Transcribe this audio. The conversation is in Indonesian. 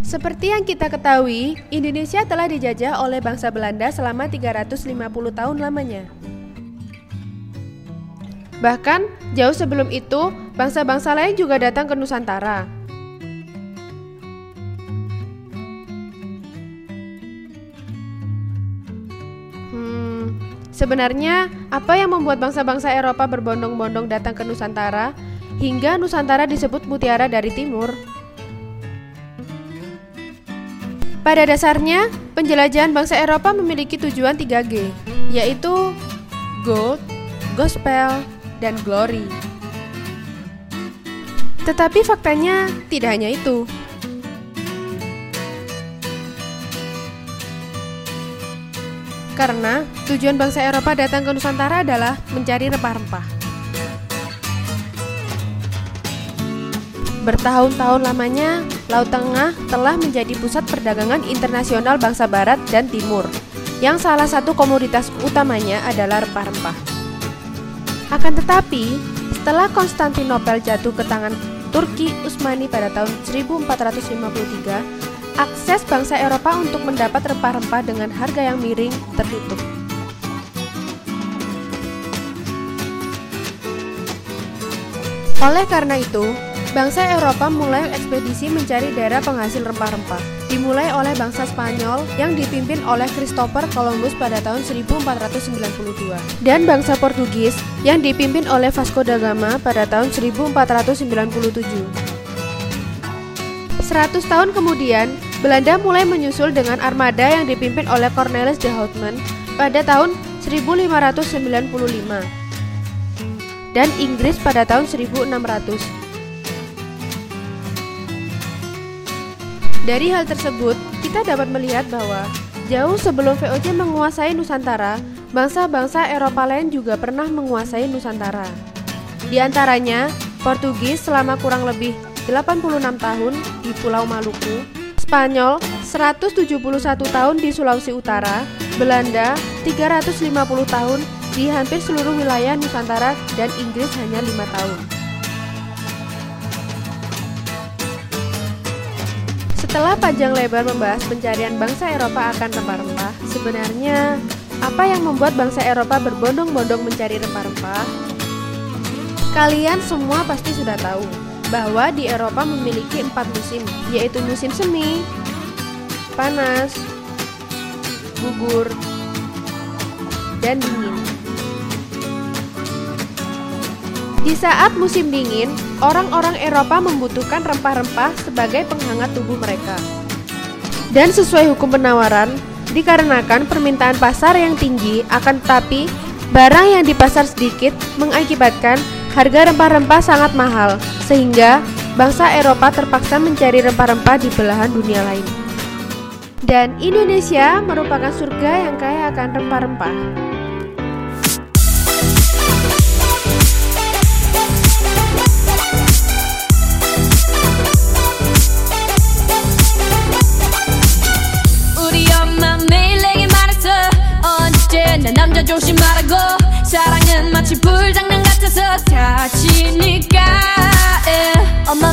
Seperti yang kita ketahui, Indonesia telah dijajah oleh bangsa Belanda selama 350 tahun lamanya. Bahkan, jauh sebelum itu, bangsa-bangsa lain juga datang ke Nusantara. Hmm, sebenarnya apa yang membuat bangsa-bangsa Eropa berbondong-bondong datang ke Nusantara hingga Nusantara disebut mutiara dari timur? Pada dasarnya, penjelajahan bangsa Eropa memiliki tujuan 3G, yaitu gold, gospel, dan glory. Tetapi faktanya tidak hanya itu. Karena tujuan bangsa Eropa datang ke Nusantara adalah mencari rempah-rempah. Bertahun-tahun lamanya, Laut Tengah telah menjadi pusat perdagangan internasional bangsa Barat dan Timur, yang salah satu komoditas utamanya adalah rempah-rempah. Akan tetapi, setelah Konstantinopel jatuh ke tangan Turki Utsmani pada tahun 1453, akses bangsa Eropa untuk mendapat rempah-rempah dengan harga yang miring tertutup. Oleh karena itu, Bangsa Eropa mulai ekspedisi mencari daerah penghasil rempah-rempah. Dimulai oleh bangsa Spanyol yang dipimpin oleh Christopher Columbus pada tahun 1492 dan bangsa Portugis yang dipimpin oleh Vasco da Gama pada tahun 1497. 100 tahun kemudian, Belanda mulai menyusul dengan armada yang dipimpin oleh Cornelis de Houtman pada tahun 1595 dan Inggris pada tahun 1600. Dari hal tersebut, kita dapat melihat bahwa jauh sebelum VOC menguasai Nusantara, bangsa-bangsa Eropa lain juga pernah menguasai Nusantara. Di antaranya, Portugis selama kurang lebih 86 tahun di Pulau Maluku, Spanyol 171 tahun di Sulawesi Utara, Belanda 350 tahun di hampir seluruh wilayah Nusantara dan Inggris hanya lima tahun. Setelah panjang lebar membahas pencarian bangsa Eropa akan rempah-rempah, sebenarnya apa yang membuat bangsa Eropa berbondong-bondong mencari rempah-rempah? Kalian semua pasti sudah tahu bahwa di Eropa memiliki empat musim, yaitu musim semi, panas, gugur, dan dingin. Di saat musim dingin, orang-orang Eropa membutuhkan rempah-rempah sebagai penghangat tubuh mereka. Dan sesuai hukum penawaran, dikarenakan permintaan pasar yang tinggi, akan tetapi barang yang di pasar sedikit mengakibatkan harga rempah-rempah sangat mahal, sehingga bangsa Eropa terpaksa mencari rempah-rempah di belahan dunia lain. Dan Indonesia merupakan surga yang kaya akan rempah-rempah. 조심하라고 사랑은 마치 불장난 같아서 다치니까 yeah. 엄마